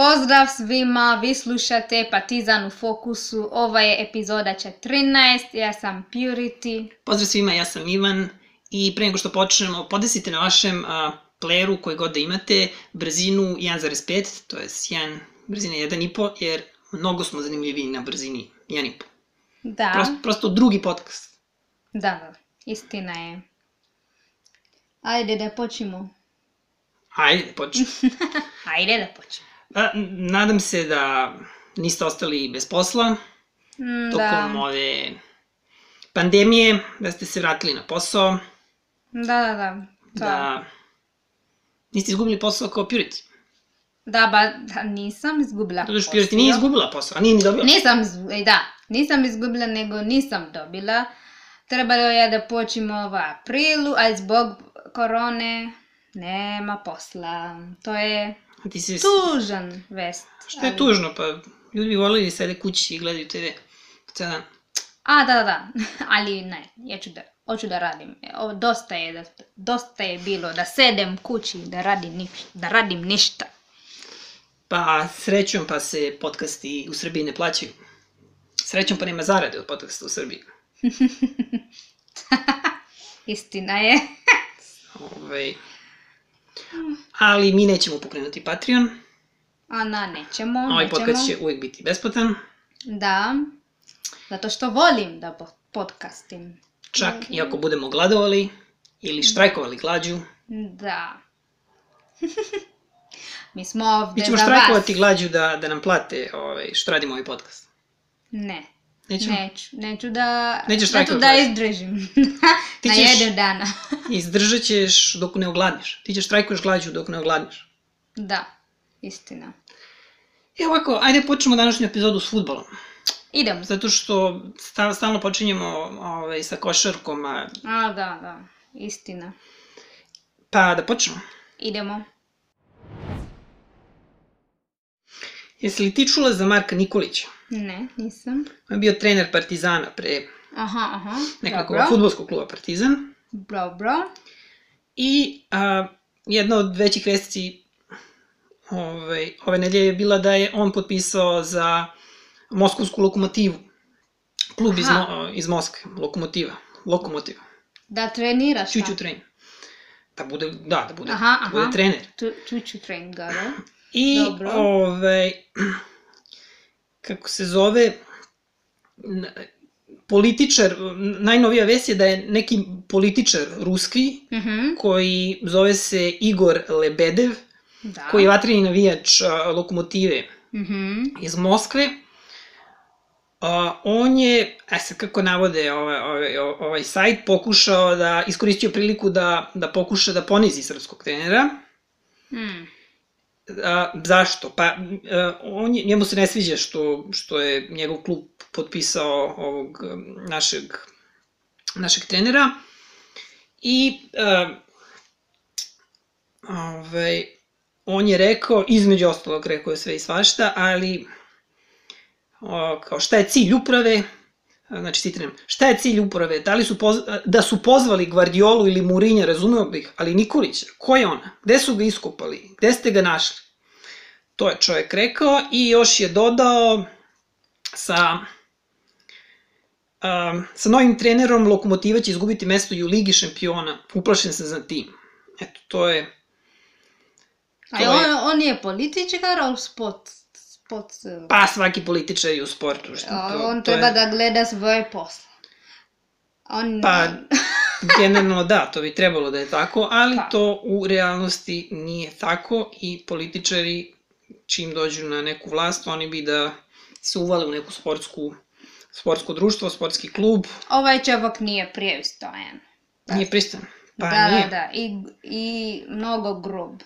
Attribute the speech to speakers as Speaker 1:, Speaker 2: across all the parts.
Speaker 1: Pozdrav svima, vi slušate Partizan u fokusu, ova je epizoda 14, ja sam Purity.
Speaker 2: Pozdrav svima, ja sam Ivan i pre nego što počnemo, podesite na vašem a, playeru koji god da imate brzinu 1.5, to je 1, brzina 1.5, jer mnogo smo zanimljivi na brzini 1.5.
Speaker 1: Da,
Speaker 2: Prosto, prosto drugi podcast.
Speaker 1: da, da, istina je. Ajde da počnemo.
Speaker 2: Ajde, počnemo.
Speaker 1: Ajde da počnemo.
Speaker 2: A, nadam se da niste ostali bez posla
Speaker 1: Mm,
Speaker 2: tokom
Speaker 1: Da,
Speaker 2: ove pandemije, da ste se vratili na posao,
Speaker 1: da, da, da. To.
Speaker 2: da niste izgubili posao kao Purity.
Speaker 1: Da, ba, da, nisam izgubila
Speaker 2: Zato što. Purity nije izgubila posao, a nije ni dobila.
Speaker 1: Nisam, iz- da, nisam izgubila, nego nisam dobila. Trebalo je da počnemo u aprilu, ali zbog korone nema posla. To je
Speaker 2: A Ti se...
Speaker 1: tužan vest.
Speaker 2: Što je
Speaker 1: ali-
Speaker 2: tužno, pa ljudi bi volili da sede kući i gledaju TV cijel dan.
Speaker 1: A, da, da, da, ali ne, ja ću da, hoću da radim. O, dosta, je da, dosta je bilo da sedem kući, da radim, niš, da radim ništa.
Speaker 2: Pa srećom pa se podcasti u Srbiji ne plaćaju. Srećom pa nema zarade od podcasta u Srbiji.
Speaker 1: Istina je.
Speaker 2: Ove... Ali mi nećemo pokrenuti Patreon.
Speaker 1: A na, nećemo,
Speaker 2: Ovaj
Speaker 1: nećemo.
Speaker 2: podcast će uvijek biti besplatan.
Speaker 1: Da, zato što volim da po- podcastim.
Speaker 2: Čak i ako budemo gladovali ili štrajkovali glađu.
Speaker 1: Da. Mi smo ovde
Speaker 2: Mi ćemo
Speaker 1: za
Speaker 2: štrajkovati
Speaker 1: vas.
Speaker 2: glađu da, da nam plate ovaj, što radimo ovaj podcast.
Speaker 1: Ne,
Speaker 2: Nećemo?
Speaker 1: neću. Neću da,
Speaker 2: Nećeš
Speaker 1: neću da
Speaker 2: glađu?
Speaker 1: izdržim.
Speaker 2: Ti
Speaker 1: Na
Speaker 2: ćeš-
Speaker 1: jedan dana.
Speaker 2: Izdržat ćeš dok ne ogladneš. Ti ćeš štrajkuješ glađu dok ne ogladneš.
Speaker 1: da, istina.
Speaker 2: I ovako, ajde počnemo današnju epizodu s futbolom.
Speaker 1: Idemo.
Speaker 2: Zato što sta- stalno počinjemo ovaj, sa košarkom, a,
Speaker 1: A, da, da, istina.
Speaker 2: pa da počnemo.
Speaker 1: Idemo.
Speaker 2: Jesi li ti čula za Marka Nikolića?
Speaker 1: Ne, nisam.
Speaker 2: On je bio trener Partizana pre
Speaker 1: Aha, aha.
Speaker 2: nekako futbolskog kluba Partizan.
Speaker 1: Dobro.
Speaker 2: I a, jedna od većih vesti ovaj, ove nedelje je bila da je on potpisao za Moskovsku lokomotivu. Klub iz,
Speaker 1: Aha.
Speaker 2: Mo, iz Moskve, lokomotiva. Lokomotiva.
Speaker 1: Da treniraš.
Speaker 2: Čuću trening. Da bude, da, da bude,
Speaker 1: Aha,
Speaker 2: da bude
Speaker 1: aha.
Speaker 2: trener.
Speaker 1: Čuću trening, da.
Speaker 2: I,
Speaker 1: Dobro.
Speaker 2: ovaj, kako se zove, političar, najnovija vest je da je neki političar ruski,
Speaker 1: Mhm,
Speaker 2: koji zove se Igor Lebedev,
Speaker 1: da.
Speaker 2: koji je vatreni navijač a, lokomotive
Speaker 1: Mhm,
Speaker 2: iz Moskve. A, on je, a sad kako navode ovaj, ovaj, ovaj sajt, pokušao da, iskoristio priliku da, da pokuša da ponizi srpskog trenera.
Speaker 1: mm.
Speaker 2: A, zašto? Pa, a, on, je- njemu se ne sviđa što, što je njegov klub potpisao ovog našeg, našeg trenera. I a, ovaj, on je rekao, između ostalog rekao je sve i svašta, ali o, kao šta je cilj uprave, znači citiram, šta je cilj uprave, da li su da su pozvali Guardiolu ili Mourinho, razumeo bih, ali Nikolića, ko je ona, gde su ga iskopali, gde ste ga našli, to je čovjek rekao i još je dodao sa um, sa novim trenerom Lokomotiva će izgubiti mesto i u Ligi šampiona, uplašen sam za tim. Eto, to je
Speaker 1: A
Speaker 2: To je-
Speaker 1: on, on je političar, ali sport, eh,
Speaker 2: Pa svaki političar je u sportu. Što to,
Speaker 1: on
Speaker 2: to
Speaker 1: treba
Speaker 2: je,
Speaker 1: da gleda svoj posao. On,
Speaker 2: Pa, generalno da, to bi trebalo da je tako, ali
Speaker 1: Pa.
Speaker 2: to u realnosti nije tako i političari čim dođu na neku vlast, oni bi da se uvale u neku sportsku, sportsko društvo, sportski klub,
Speaker 1: ovaj čovjek nije pristojan.
Speaker 2: nije pristan. Pa
Speaker 1: da,
Speaker 2: nije.
Speaker 1: da, da, i, i mnogo grub.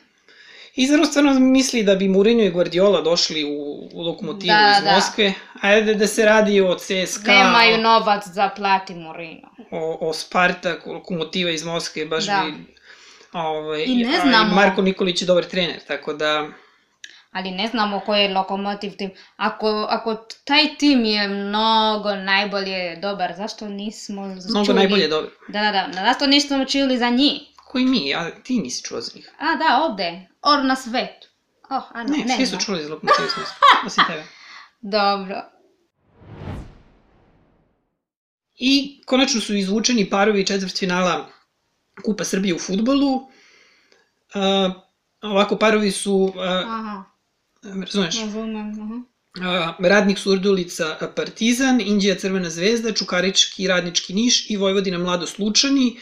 Speaker 2: I zar stvarno misli da bi Mourinho i Guardiola došli u, u lokomotivu
Speaker 1: Da,
Speaker 2: iz
Speaker 1: da.
Speaker 2: Moskve? Ajde da se radi o CSKA,
Speaker 1: Nemaju novac za plati Morino.
Speaker 2: o, o Spartak, o lokomotiva iz Moskve, baš
Speaker 1: Da.
Speaker 2: bi... Ovaj,
Speaker 1: I ne znamo-
Speaker 2: Marko Nikolić je dobar trener, tako da...
Speaker 1: Ali ne znamo koji je lokomotiv tim. Ako, ako taj tim je mnogo najbolje dobar, zašto nismo
Speaker 2: Mnogo
Speaker 1: čuli?
Speaker 2: najbolje dobar.
Speaker 1: Da, da, da. Zašto nismo čuli za njih?
Speaker 2: Koji mi? A ti nisi čuo za njih.
Speaker 1: A, da, ovde. Or na svetu. Oh, a
Speaker 2: Ne,
Speaker 1: ne,
Speaker 2: svi su čuli za lokomotivu Smolensk, osim tebe.
Speaker 1: Dobro.
Speaker 2: I konačno su izvučeni parovi četvrtfinala Kupa Srbije u futbolu. Uh, ovako parovi su, uh,
Speaker 1: Aha,
Speaker 2: razumeš,
Speaker 1: razumem. Aha.
Speaker 2: uh, Radnik Surdulica Partizan, Indija Crvena zvezda, Čukarički Radnički Niš i Vojvodina Mladost Lučani.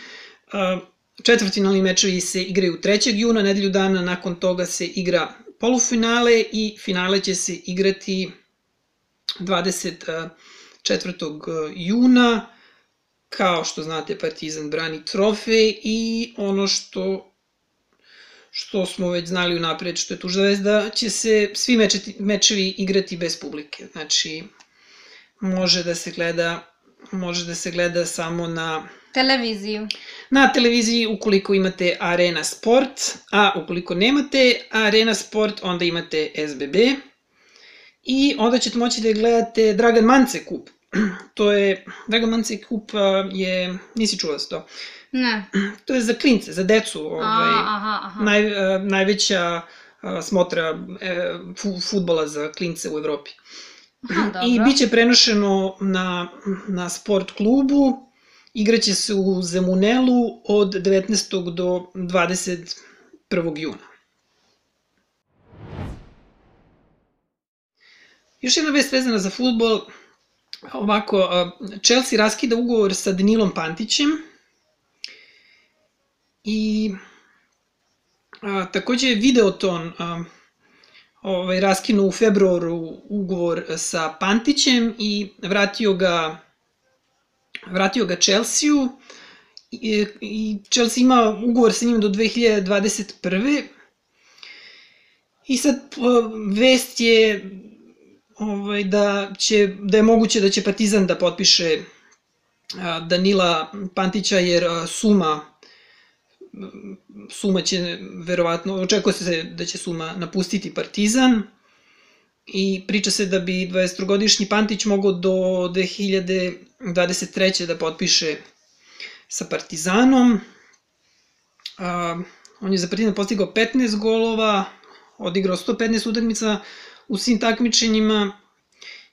Speaker 2: Uh, četvrtfinalni mečevi se igraju 3. juna, nedelju dana nakon toga se igra polufinale i finale će se igrati 24. juna. Kao što znate, Partizan brani trofej i ono što što smo već znali unapred, što je tužna vez, da će se svi mečeti, mečevi igrati bez publike. Znači, može da se gleda može da se gleda samo na
Speaker 1: Televiziju.
Speaker 2: na televiziji ukoliko imate Arena Sport, a ukoliko nemate Arena Sport, onda imate SBB. I onda ćete moći da gledate Dragan Mance kup. To je, Dragan Mance kup je, nisi čula za to,
Speaker 1: Ne.
Speaker 2: to je za klince, za decu, ovaj,
Speaker 1: A, aha, aha.
Speaker 2: naj, najveća smotra e, fu, futbola za klince u Evropi.
Speaker 1: Aha, dobro.
Speaker 2: I bit će prenošeno na, na sport klubu, igraće se u Zemunelu od 19. do 21. juna. Još jedna vest vezana za futbol, ovako, Chelsea raskida ugovor sa Danilom Pantićem i a, takođe je Videoton a, ovaj, raskinuo u februaru ugovor sa Pantićem i vratio ga vratio ga Chelsea-u i, i Chelsea ima ugovor sa njim do 2021. I sad vest je ovaj, da, će, da je moguće da će Partizan da potpiše Danila Pantića jer suma Suma će verovatno, očekuje se da će Suma napustiti Partizan i priča se da bi 20-godišnji Pantić mogao do 2023. da potpiše sa Partizanom. A, on je za Partizan postigao 15 golova, odigrao 115 utakmica u svim takmičenjima.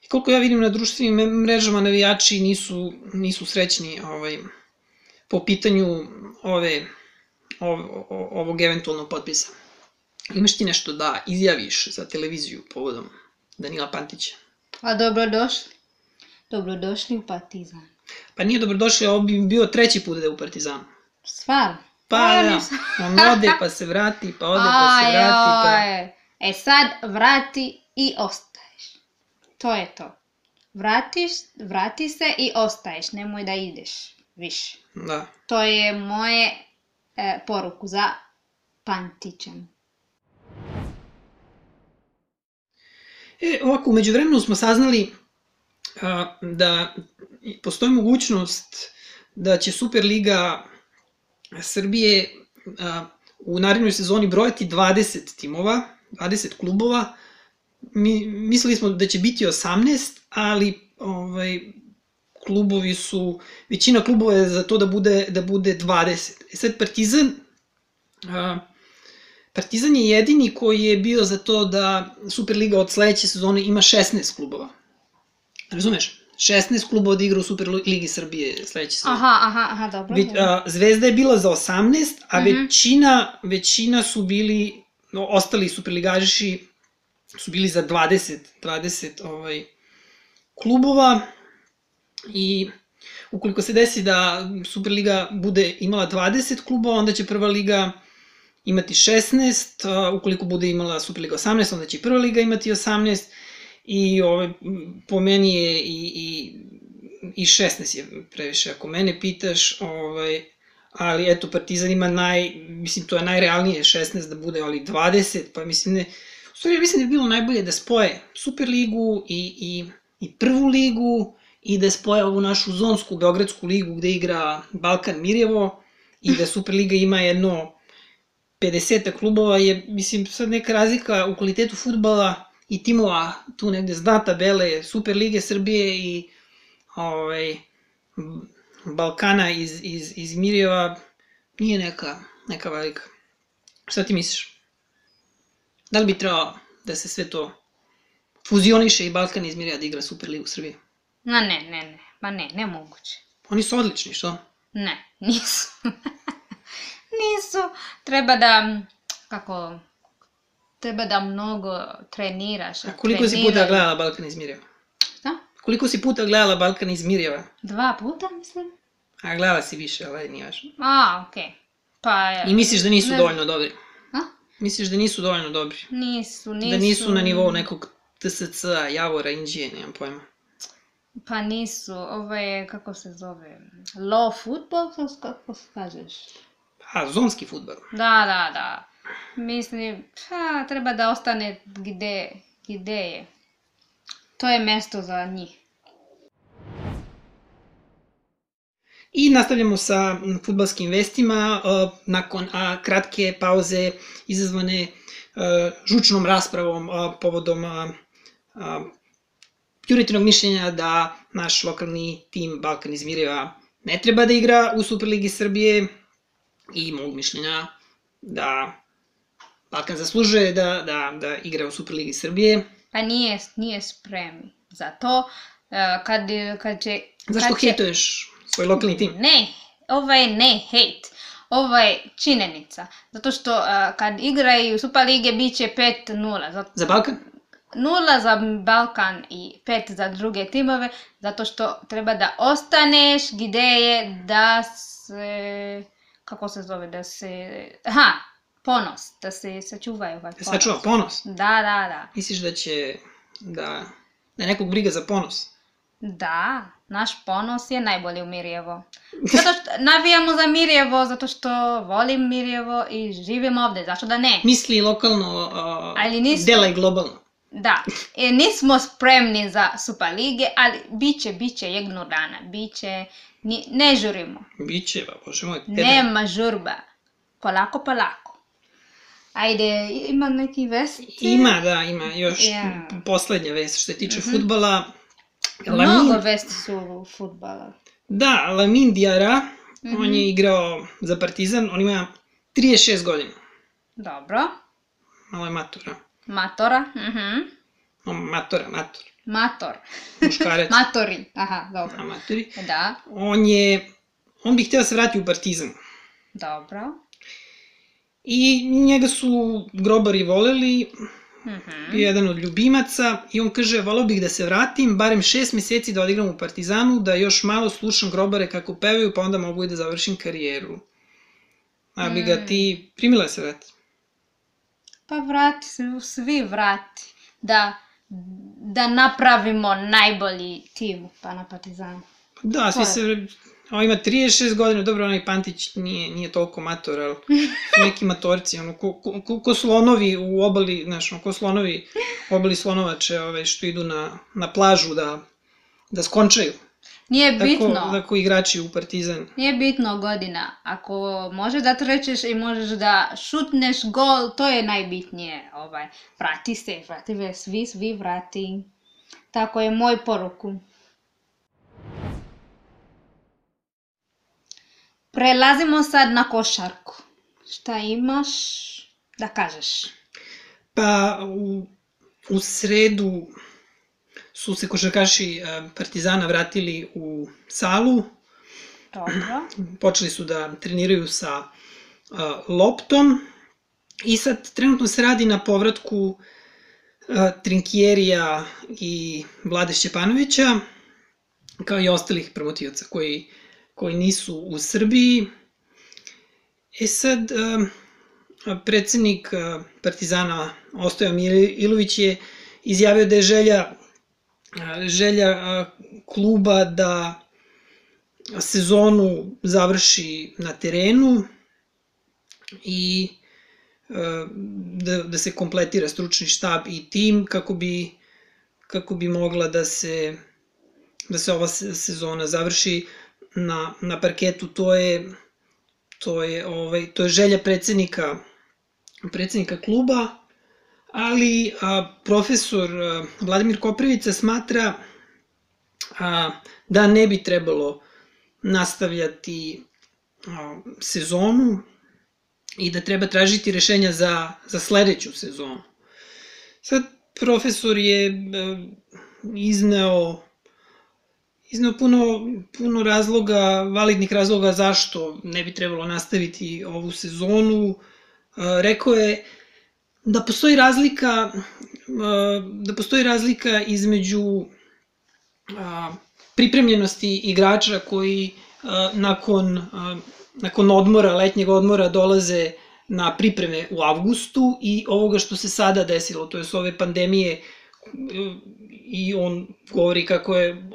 Speaker 2: I koliko ja vidim na društvenim mrežama navijači nisu, nisu srećni ovaj, po pitanju ove ov- ovog eventualnog potpisa. Imaš ti nešto da izjaviš za televiziju povodom Danila Pantića?
Speaker 1: A dobrodošli. Dobrodošli u Partizan.
Speaker 2: Pa nije dobrodošli, ovo bi bio treći put da je u Partizanu.
Speaker 1: Stvarno?
Speaker 2: Pa
Speaker 1: Ja
Speaker 2: da, on ode pa se vrati, pa ode pa se vrati, pa...
Speaker 1: E sad vrati i ostaješ. To je to. Vratiš, vrati se i ostaješ. Nemoj da ideš više.
Speaker 2: Da.
Speaker 1: To je moje e, poruku za Pantićem.
Speaker 2: E, ovako, umeđu vremenu smo saznali a, da postoji mogućnost da će Superliga Srbije a, u narednoj sezoni brojati 20 timova, 20 klubova. Mi, mislili smo da će biti 18, ali ovaj, klubovi su, većina klubova je za to da bude, da bude 20. E sad Partizan, a, Partizan je jedini koji je bio za to da Superliga od sledeće sezone ima 16 klubova. Razumeš? 16 klubova da igra u Superligi Srbije sledeće sezone.
Speaker 1: Aha, aha, aha, dobro.
Speaker 2: Vi, a, Zvezda je bila za 18, a
Speaker 1: Mhm.
Speaker 2: većina, većina su bili, no, ostali superligaši su bili za 20, 20 ovaj, klubova i ukoliko se desi da Superliga bude imala 20 klubova, onda će prva liga imati 16, a ukoliko bude imala Superliga 18, onda će i prva liga imati 18 i ovaj, po meni je i, i, i 16 je previše ako mene pitaš, ovaj, ali eto Partizan ima naj, mislim to je najrealnije 16 da bude, ali 20, pa mislim ne, u stvari mislim da bi bilo najbolje da spoje Superligu i, i, i prvu ligu i da spoje ovu našu zonsku Beogradsku ligu gde igra Balkan Mirjevo i da Superliga ima jedno 50 klubova je, mislim, sad neka razlika u kvalitetu futbala i timova tu negde zna tabele Super Lige Srbije i ovaj, Balkana iz, iz, iz Mirjeva nije neka, neka velika. Šta ti misliš? Da li bi trebalo da se sve to fuzioniše i Balkan izmirja da igra Superligu Srbije?
Speaker 1: Ma ne, ne, ne. Ma ne, nemoguće.
Speaker 2: Oni su odlični, što?
Speaker 1: Ne, nisu. nisu. Treba da, kako, treba da mnogo treniraš.
Speaker 2: A koliko si puta gledala Balkan izmirjeva?
Speaker 1: Šta?
Speaker 2: Koliko si puta gledala Balkan izmirjeva?
Speaker 1: Dva puta, mislim.
Speaker 2: A gledala si više, ali nije važno.
Speaker 1: A, okej. Okay. Pa...
Speaker 2: I misliš da nisu
Speaker 1: ne-
Speaker 2: dovoljno dobri?
Speaker 1: A?
Speaker 2: Misliš da nisu dovoljno dobri?
Speaker 1: Nisu, nisu.
Speaker 2: Da nisu na nivou nekog TSC-a, Javora, Inđije, nemam pojma.
Speaker 1: Pa nisu, ovo je, kako se zove, low football, kako se kažeš?
Speaker 2: A, zonski futbol.
Speaker 1: Da, da, da. Mislim, pa, treba da ostane gde, gde je. To je mesto za njih.
Speaker 2: I nastavljamo sa futbalskim vestima. Nakon a, kratke pauze izazvane uh, žučnom raspravom uh, povodom uh, uh, Juritinog mišljenja da naš lokalni tim Balkan iz Mirjeva ne treba da igra u Superligi Srbije i mog mišljenja da Balkan zaslužuje da, da, da igra u Superligi Srbije.
Speaker 1: Pa nije, nije spremni za to. E, Kad, kad će...
Speaker 2: Zašto
Speaker 1: kad će...
Speaker 2: hejtuješ svoj lokalni tim?
Speaker 1: Ne, ovo je ne hejt. Ovo je činjenica. Zato što e, kad igraju Super Lige bit će 5-0. Zato,
Speaker 2: Za Balkan?
Speaker 1: nula za Balkan i pet za druge timove, zato što treba da ostaneš gde je da se, kako se zove, da se, aha, ponos, da se sačuvaju ovaj
Speaker 2: Da
Speaker 1: ponos.
Speaker 2: sačuva ponos.
Speaker 1: Da, da, da.
Speaker 2: Misliš da će da, da nekog briga za ponos?
Speaker 1: Da, naš ponos je najbolji u Mirjevo. Zato što navijamo za Mirjevo, zato što volim Mirjevo i živim ovde, zašto da ne?
Speaker 2: Misli lokalno, uh,
Speaker 1: Ali nismo-
Speaker 2: dela i globalno.
Speaker 1: Da, e, nismo spremni za Super Lige, ali bit će, bit će jednog dana, bit će, ni, ne žurimo,
Speaker 2: Biće, ba, bože moj.
Speaker 1: nema žurba, polako, polako. Ajde, ima neki vesti?
Speaker 2: Ima, da, ima još
Speaker 1: Ja.
Speaker 2: poslednja vest što se tiče
Speaker 1: Mhm.
Speaker 2: futbala.
Speaker 1: Mnogo
Speaker 2: Lamin,
Speaker 1: vesti su u futbala.
Speaker 2: da, Lamin Diara,
Speaker 1: Mhm.
Speaker 2: on je igrao za Partizan, on ima 36 godina.
Speaker 1: Dobro,
Speaker 2: Malo je matora.
Speaker 1: matora, mhm.
Speaker 2: No, matora, mator.
Speaker 1: mator,
Speaker 2: Muškarac.
Speaker 1: matori, aha, dobro.
Speaker 2: A, matori.
Speaker 1: Da,
Speaker 2: On je, on bi hteo da se vrati u Partizan.
Speaker 1: dobro.
Speaker 2: I njega su grobari voleli, bio je jedan od ljubimaca i on kaže, volao bih da se vratim, barem šest meseci da odigram u Partizanu, da još malo slušam grobare kako pevaju, pa onda mogu i da završim karijeru. A bi ga
Speaker 1: Mm.
Speaker 2: ti primila da se vrati?
Speaker 1: Pa vrati se, svi vrati. Da, da napravimo najbolji tim pa na Partizanu.
Speaker 2: Da, svi se... On ima 36 godina, dobro, onaj Pantić nije, nije toliko mator, ali neki matorci, ono, ko, ko, ko, slonovi u obali, znaš, ono, ko slonovi obali slonovače, ove, što idu na, na plažu da, da skončaju.
Speaker 1: Nije bitno.
Speaker 2: Tako, tako igrači u Partizan.
Speaker 1: Nije bitno godina. Ako možeš da trčeš i možeš da šutneš gol, to je najbitnije. Ovaj, vrati se, vrati se, svi, svi vrati. Tako je moj poruku. Prelazimo sad na košarku. Šta imaš da kažeš?
Speaker 2: Pa u, u sredu su se košarkaši e, Partizana vratili u salu,
Speaker 1: Dobro.
Speaker 2: počeli su da treniraju sa e, loptom i sad trenutno se radi na povratku e, Trinkjerija i Vlade Šćepanovića, kao i ostalih promotivaca koji, koji nisu u Srbiji. E sad, predsednik Partizana Ostoja Ilović je izjavio da je želja želja kluba da sezonu završi na terenu i da, da se kompletira stručni štab i tim kako bi kako bi mogla da se da se ova se- sezona završi na, na parketu. To je to je ovaj to je želja predsednika predsednika kluba ali a, profesor a, Vladimir Koprivica smatra a, da ne bi trebalo nastavljati a, sezonu i da treba tražiti rešenja za, za sledeću sezonu. Sad, profesor je e, izneo izneo puno, puno razloga, validnih razloga zašto ne bi trebalo nastaviti ovu sezonu. E, rekao je da postoji razlika e, da postoji razlika između pripremljenosti igrača koji nakon, nakon odmora, letnjeg odmora dolaze na pripreme u avgustu i ovoga što se sada desilo, to je s ove pandemije i on govori kako je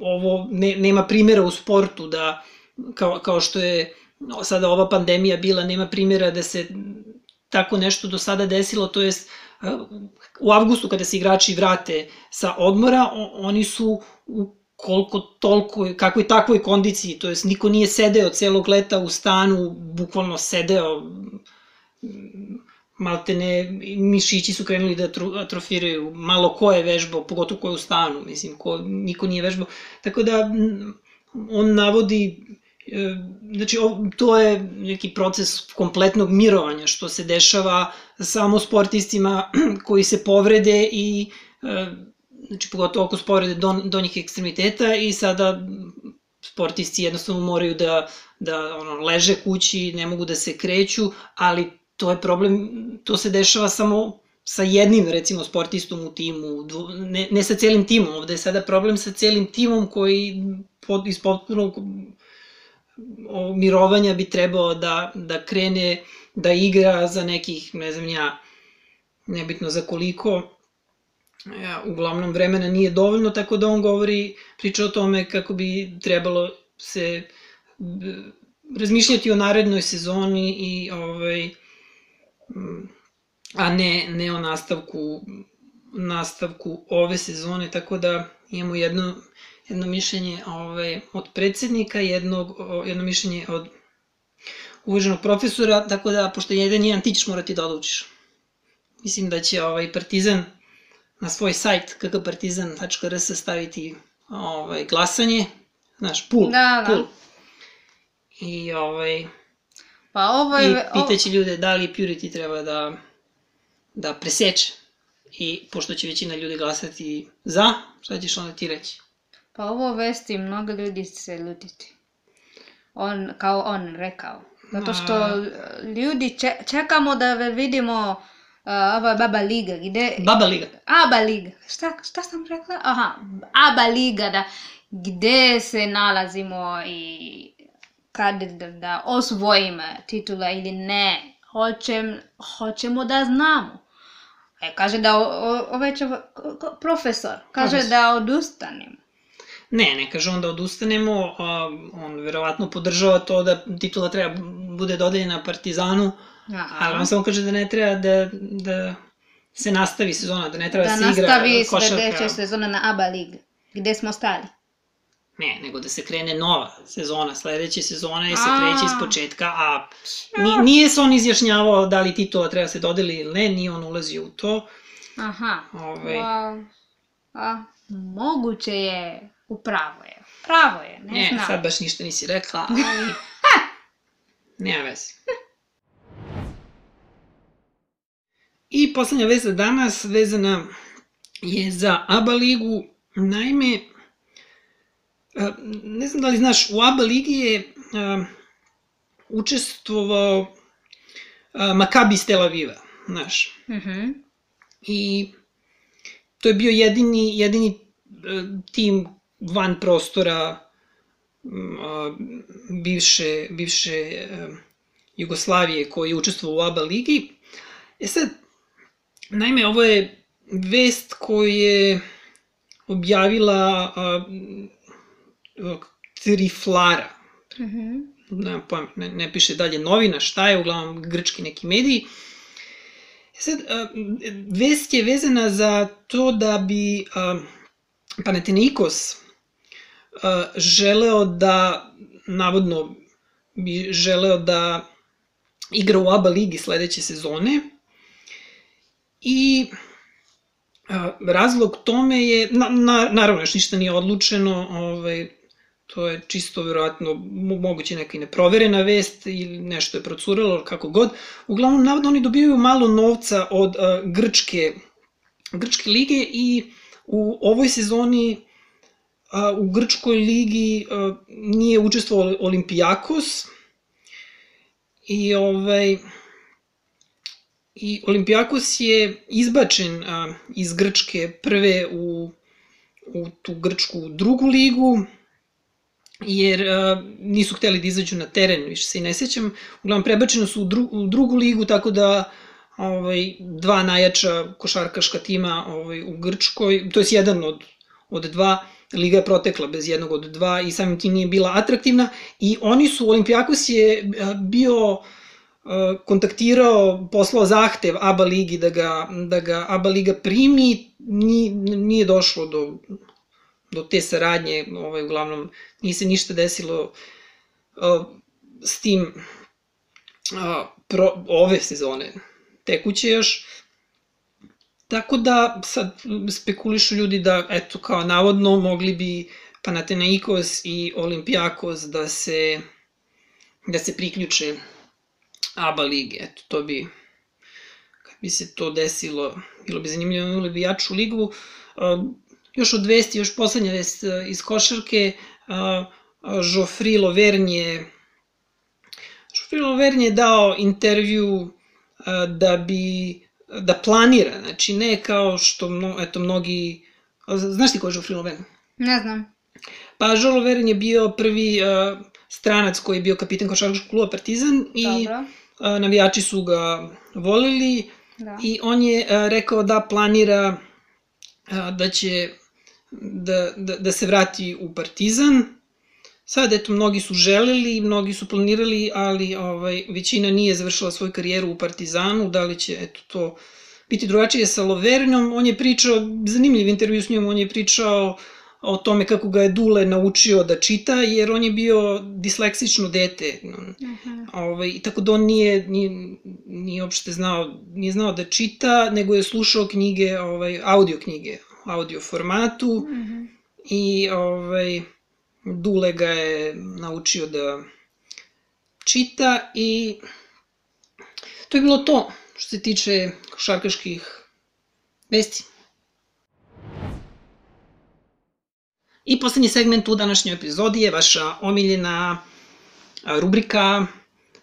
Speaker 2: ovo ne, nema primjera u sportu da kao, kao što je sada ova pandemija bila, nema primjera da se tako nešto do sada desilo, to jest u avgustu kada se igrači vrate sa odmora, oni su u koliko toliko, kakvoj takvoj kondiciji, to jest niko nije sedeo celog leta u stanu, bukvalno sedeo, maltene mišići su krenuli da atrofiraju, malo ko je vežbao, pogotovo ko je u stanu, mislim, ko, niko nije vežbao. Tako da on navodi e, Znači, to je neki proces kompletnog mirovanja što se dešava samo sportistima koji se povrede i e, znači pogotovo oko sporede don, donjih ekstremiteta i sada sportisti jednostavno moraju da, da ono, leže kući, ne mogu da se kreću, ali to je problem, to se dešava samo sa jednim, recimo, sportistom u timu, ne, ne sa celim timom, ovde je sada problem sa celim timom koji pod, iz potpunog mirovanja bi trebao da, da krene da igra za nekih, ne znam ja, nebitno za koliko, ja, uglavnom vremena nije dovoljno, tako da on govori, priča o tome kako bi trebalo se razmišljati o narednoj sezoni i ovaj, a ne, ne o nastavku nastavku ove sezone, tako da imamo jedno, jedno mišljenje ovaj, od predsednika, jedno, jedno mišljenje od uvaženog profesora, tako da, pošto jedan jedan, ti ćeš morati da odlučiš. Mislim da će ovaj Partizan na svoj sajt kkpartizan.rs staviti ovaj, glasanje, znaš, pool,
Speaker 1: da, da. pool.
Speaker 2: I ovaj,
Speaker 1: Pa ovo je...
Speaker 2: I pitaće ljude da li Purity treba da, da preseče. I pošto će većina ljudi glasati za, šta ćeš onda ti reći?
Speaker 1: Pa ovo vesti mnogo ljudi se ljutiti. On, kao on rekao. Zato što ljudi če, čekamo da vidimo uh, ova Baba Liga, gde...
Speaker 2: Baba Liga.
Speaker 1: Aba Liga. Šta, šta sam rekla? Aha, Aba Liga, da, gde se nalazimo i kad da, da osvojimo titula ili ne, hoćem, hoćemo da znamo. E, kaže da, ovaj profesor, kaže profesor. da odustanemo.
Speaker 2: Ne, ne kaže on da odustanemo, on verovatno podržava to da titula treba bude dodeljena Partizanu, Aha. ali on samo kaže da ne treba da, da se nastavi sezona, da ne treba da, da se igra
Speaker 1: košarka. Da nastavi sledeća sezona na ABA Liga, gde smo stali.
Speaker 2: Ne, nego da se krene nova sezona, sledeće sezone i se kreće iz početka, a nije se on izjašnjavao da li titula treba se dodeli ili ne, nije on ulazio u to.
Speaker 1: Aha, Ove... wow. a, moguće je, upravo je, pravo je, ne, ne znam.
Speaker 2: sad baš ništa nisi rekla, ali... Nema veze. I poslednja veza danas vezana je za ABA ligu. Naime, ne znam da li znaš, u ABA ligi je učestvovao Makabi iz Tel Aviva, znaš. Mm -hmm. I to je bio jedini, jedini e, tim van prostora bivše, bivše e, Jugoslavije koji je učestvovao u ABA ligi. E sad, naime, ovo je vest koju je objavila Triflara. Mm -hmm. ne, pojem, ne, ne piše dalje novina, šta je, uglavnom grčki neki mediji. E sad, vest je vezana za to da bi Panathinaikos želeo da, navodno bi želeo da igra u ABA ligi sledeće sezone i razlog tome je, na, na, naravno još ništa nije odlučeno, ovaj, to je čisto verovatno moguće neka i neproverena vest ili nešto je procuralo, kako god. Uglavnom, navodno oni dobijaju malo novca od uh, grčke Grčke lige i u ovoj sezoni a, u Grčkoj ligi a, nije učestvovao Olimpijakos i ovaj i Olimpijakos je izbačen a, iz Grčke prve u, u tu Grčku drugu ligu jer a, nisu hteli da izađu na teren, više se i ne sećam. Uglavnom, prebačeno su u, dru, u drugu ligu, tako da ovaj, dva najjača košarkaška tima ovaj, u Grčkoj, to je jedan od, od dva, Liga je protekla bez jednog od dva i samim tim nije bila atraktivna i oni su, Olimpijakos je bio kontaktirao, poslao zahtev ABA ligi da ga, da ga ABA liga primi, nije, nije došlo do, do te saradnje, ovaj, uglavnom nije se ništa desilo s tim pro, ove sezone tekuće još. Tako da sad spekulišu ljudi da, eto, kao navodno mogli bi Panathinaikos i Olimpijakos da se, da se priključe ABA lige. Eto, to bi, kad bi se to desilo, bilo bi zanimljivo, imali bi jaču ligu. Još od vesti, još poslednja vest iz košarke, Joffrey Lovern je Joffrey Lovern je dao intervju da bi da planira, znači ne kao što mno, eto mnogi znaš ti ko je Joffrey Lovern?
Speaker 1: Ne znam.
Speaker 2: Pa Joffrey Lovern je bio prvi uh, stranac koji je bio kapitan košarkaškog kluba Partizan i
Speaker 1: Dobro.
Speaker 2: uh, navijači su ga volili
Speaker 1: Da.
Speaker 2: i on je uh, rekao da planira uh, da će da, da, da se vrati u Partizan. Sad, eto, mnogi su želeli, mnogi su planirali, ali ovaj, većina nije završila svoju karijeru u Partizanu, da li će, eto, to biti drugačije sa Lovernjom. On je pričao, zanimljiv intervju s njom, on je pričao o tome kako ga je Dule naučio da čita, jer on je bio disleksično dete.
Speaker 1: Mhm.
Speaker 2: Ovaj, tako da on nije, nije, nije uopšte znao, nije znao da čita, nego je slušao knjige, ovaj, audio knjige, audio formatu
Speaker 1: Mhm.
Speaker 2: i ovaj, Dule ga je naučio da čita i to je bilo to što se tiče košarkaških vesti. I poslednji segment u današnjoj epizodi je vaša omiljena rubrika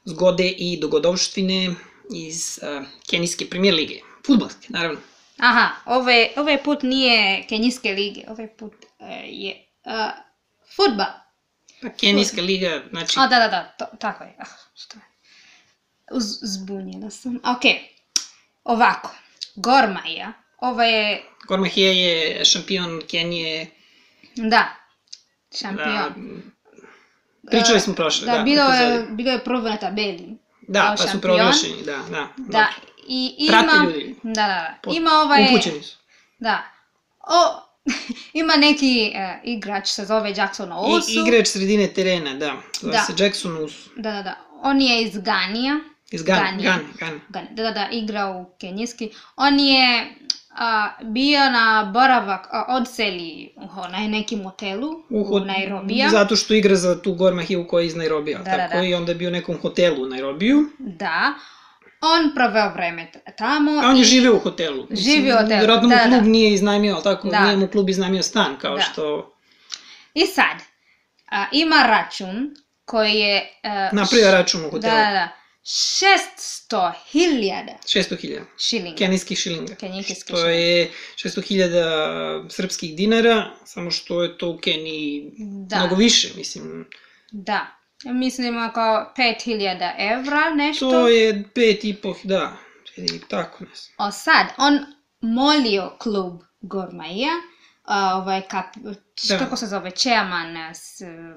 Speaker 2: zgode i dogodovštine iz a, Kenijske premijer lige. Futbolske, naravno.
Speaker 1: Aha, ovaj, ovaj put nije Kenijske lige, ovaj put uh, je uh, futbal.
Speaker 2: Pa Kenijska liga, znači...
Speaker 1: A, da, da, da, to, tako je. Ah, što je? Uz, zbunjena sam. Ok, ovako. Gormaja, ovo je,
Speaker 2: Gormahija je šampion Kenije.
Speaker 1: da, šampion.
Speaker 2: Da, pričali smo prošle,
Speaker 1: da,
Speaker 2: da.
Speaker 1: bilo, je, bilo je prvo na tabeli.
Speaker 2: Da, pa su
Speaker 1: šampion.
Speaker 2: proglašeni, da, da.
Speaker 1: Da, i ima...
Speaker 2: Prate ljudi.
Speaker 1: Da, da, da. Ima ovaj...
Speaker 2: Upućeni su.
Speaker 1: Da. O, ima neki uh, igrač, se zove Jackson Owusu.
Speaker 2: I, igrač sredine terena, da. Zove
Speaker 1: Da.
Speaker 2: se Jackson Us.
Speaker 1: Da, da, da. On je iz Ganija.
Speaker 2: Iz Gane,
Speaker 1: Ganija.
Speaker 2: Gane, Gane.
Speaker 1: Gan- Da, da, da, igra u kenijski. On je a, bio na boravak, a, odseli u na nekim hotelu u,
Speaker 2: hot-
Speaker 1: Nairobija.
Speaker 2: Zato što igra za tu Gormahiju koja je iz Nairobija,
Speaker 1: Da, da,
Speaker 2: tako?
Speaker 1: da.
Speaker 2: I onda je bio u nekom hotelu u Nairobiju.
Speaker 1: Da. On proveo vreme tamo.
Speaker 2: A on je živeo u hotelu.
Speaker 1: Živeo u hotelu,
Speaker 2: Vjerojatno
Speaker 1: da,
Speaker 2: mu
Speaker 1: da,
Speaker 2: klub
Speaker 1: da.
Speaker 2: nije iznajmio, ali tako?
Speaker 1: Da.
Speaker 2: Nije mu klub iznajmio stan, kao
Speaker 1: Da.
Speaker 2: što
Speaker 1: I sad, a, ima račun koji je... a,
Speaker 2: napravio račun u
Speaker 1: Da,
Speaker 2: hotelu.
Speaker 1: da, da. 600 hiljada
Speaker 2: 600.000
Speaker 1: šilinga.
Speaker 2: kenijskih šilinga.
Speaker 1: Kenijskih šilinga.
Speaker 2: je 600.000 srpskih dinara, samo što je to u Keniji
Speaker 1: Da.
Speaker 2: mnogo više, mislim.
Speaker 1: Da. Mislim kao 5000 evra nešto.
Speaker 2: To je pet i po, da, i tako znam.
Speaker 1: O sad, on molio klub Gormaija, ovaj kap,
Speaker 2: Da.
Speaker 1: kako se zove, chairman,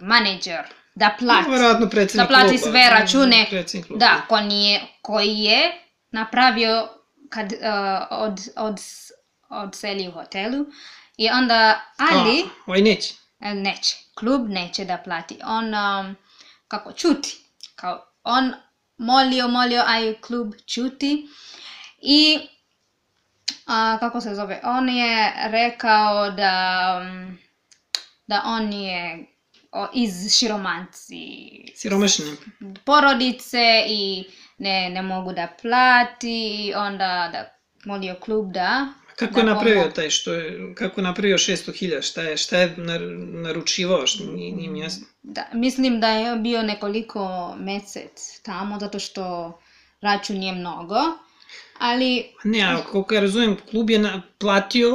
Speaker 1: manager, da plati.
Speaker 2: Vjerojatno
Speaker 1: Da plati
Speaker 2: kluba.
Speaker 1: sve račune.
Speaker 2: Kluba.
Speaker 1: Da, koji je, koji je napravio kad uh, od, od, odseli u hotelu. I onda, ali,
Speaker 2: A, ovaj neće.
Speaker 1: E, neće. Klub neće da plati. On, um, kako, čuti. Kao, on molio, molio, a klub čuti. I, a, kako se zove, on je rekao da, da on je o, iz Širomanci
Speaker 2: Siromašne.
Speaker 1: porodice i ne, ne mogu da plati i onda da molio klub da
Speaker 2: Kako je napravio taj što je, kako je napravio 600.000, šta je, šta je nar- naručivao, što nije, nije mi jasno.
Speaker 1: Da, mislim da je bio nekoliko mesec tamo, zato što račun je mnogo, ali
Speaker 2: Ne, a koliko ja razumijem, klub je na, platio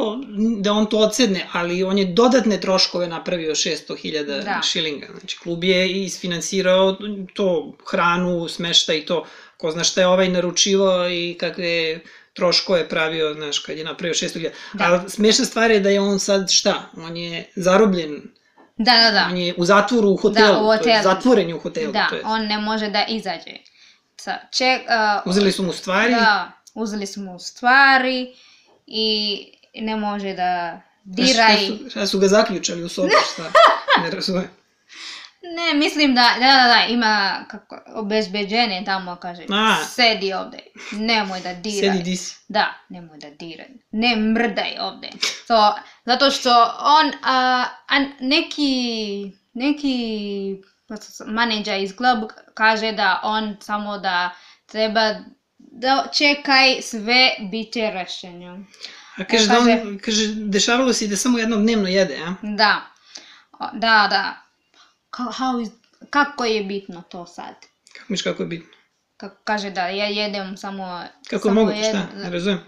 Speaker 2: da on to odsedne, ali on je dodatne troškove napravio 600.000
Speaker 1: Da.
Speaker 2: šilinga. Znači, klub je isfinansirao to, hranu, smešta i to. Ko zna šta je ovaj naručivao i kakve troškove pravio, znaš, kad je napravio 600.000.
Speaker 1: Da.
Speaker 2: Ali smešna stvar je da je on sad šta? On je zarobljen,
Speaker 1: da, da, da.
Speaker 2: on je u zatvoru u hotelu,
Speaker 1: u
Speaker 2: to je
Speaker 1: hotelu.
Speaker 2: zatvoren je u hotelu.
Speaker 1: Da,
Speaker 2: to je.
Speaker 1: on ne može da izađe. Sa, ček, uh,
Speaker 2: Uzeli su mu stvari,
Speaker 1: Da, uzeli su mu stvari i ne može da dira
Speaker 2: šta, su, šta su ga zaključali u sobu, šta? Ne razumijem.
Speaker 1: Ne, mislim da, da, da, da, ima kako, obezbeđenje tamo, kaže,
Speaker 2: A.
Speaker 1: sedi ovde, nemoj da diraj.
Speaker 2: Sedi di si.
Speaker 1: Da, nemoj da diraj, ne mrdaj ovde. To, zato što on, a, a neki, neki maneđa iz klub kaže da on samo da treba da čekaj sve bit će rešenje.
Speaker 2: A kaže, da
Speaker 1: kaže-
Speaker 2: on, kaže, dešavalo se i da samo jednom dnevno jede, a?
Speaker 1: Da, da, da. Ka, how is, kako je bitno to sad?
Speaker 2: Kako miš kako je bitno?
Speaker 1: Kako kaže da ja jedem samo...
Speaker 2: Kako je
Speaker 1: samo
Speaker 2: moguće,
Speaker 1: jedem,
Speaker 2: šta? Ne razumijem.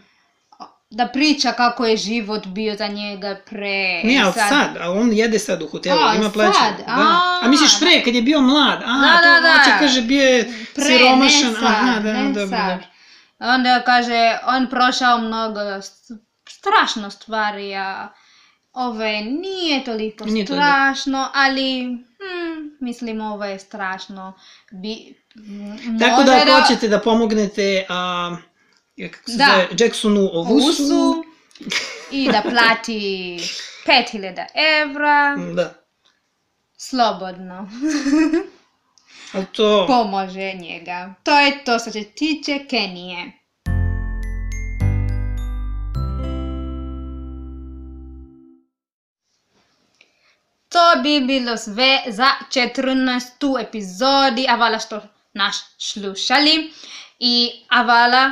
Speaker 1: Da priča kako je život bio za njega pre...
Speaker 2: Ne, ali sad, ali on jede sad u hotelu,
Speaker 1: A,
Speaker 2: ima
Speaker 1: sad,
Speaker 2: plaćanje. Da.
Speaker 1: a,
Speaker 2: A misliš pre, kad je bio mlad? A,
Speaker 1: Da,
Speaker 2: to
Speaker 1: da, da.
Speaker 2: hoće, kaže, bio je
Speaker 1: Pre,
Speaker 2: siromašan.
Speaker 1: ne sad,
Speaker 2: Aha, da,
Speaker 1: ne
Speaker 2: dobro,
Speaker 1: sad.
Speaker 2: dobro.
Speaker 1: Onda kaže, on prošao mnogo strašno stvari, a ove nije toliko
Speaker 2: Nije toliko.
Speaker 1: strašno, ali hm, mislim ovo je strašno. Bi, m-
Speaker 2: Tako da
Speaker 1: može
Speaker 2: ako hoćete da pomognete a, kako se
Speaker 1: Da.
Speaker 2: zove, Jacksonu Ovusu,
Speaker 1: Usu i da plati 5000 evra,
Speaker 2: da.
Speaker 1: slobodno
Speaker 2: Ali to,
Speaker 1: pomože njega. To je to što se tiče Kenije. To bi bilo sve za 14. epizodi Avala što naš slušali. I Avala,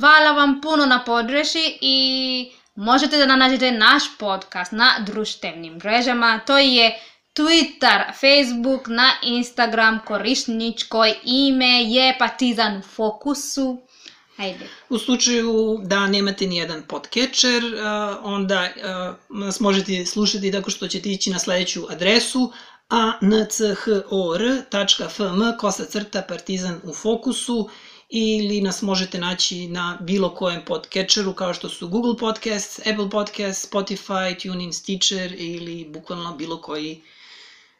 Speaker 1: hvala vam puno na podrši i možete da nađete naš podcast na društvenim mrežama. To je Twitter, Facebook, na Instagram, korisničko ime je Partizan u fokusu. Ajde.
Speaker 2: u slučaju da nemate ni jedan podcatcher, a, onda a, nas možete slušati tako što ćete ići na sledeću adresu anchor.fm kosa crta partizan u fokusu ili nas možete naći na bilo kojem podcatcheru kao što su Google Podcasts, Apple Podcasts, Spotify, TuneIn, Stitcher ili bukvalno bilo koji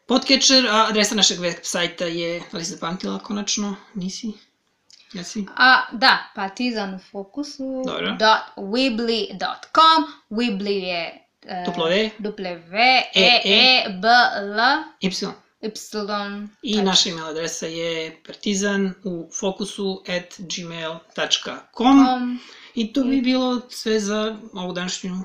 Speaker 2: podcatcher, a adresa našeg web sajta je, da li si zapamtila konačno? Nisi? Jesi?
Speaker 1: A, da, Partizan u fokusu
Speaker 2: Dobro.
Speaker 1: dot weebly.com Weebly je e,
Speaker 2: Duplo V.
Speaker 1: W E E B L
Speaker 2: Y.
Speaker 1: Y
Speaker 2: I naša email adresa je partizan u fokusu at gmail.com
Speaker 1: com.
Speaker 2: I to bi bilo sve za ovu današnju.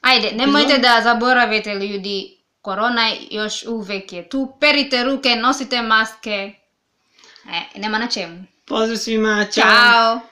Speaker 1: Ajde, nemojte da zaboravite ljudi, korona još uvek je tu. Perite ruke, nosite maske. E, nema na čemu.
Speaker 2: Pozdrav svima, ćao!
Speaker 1: Ćao!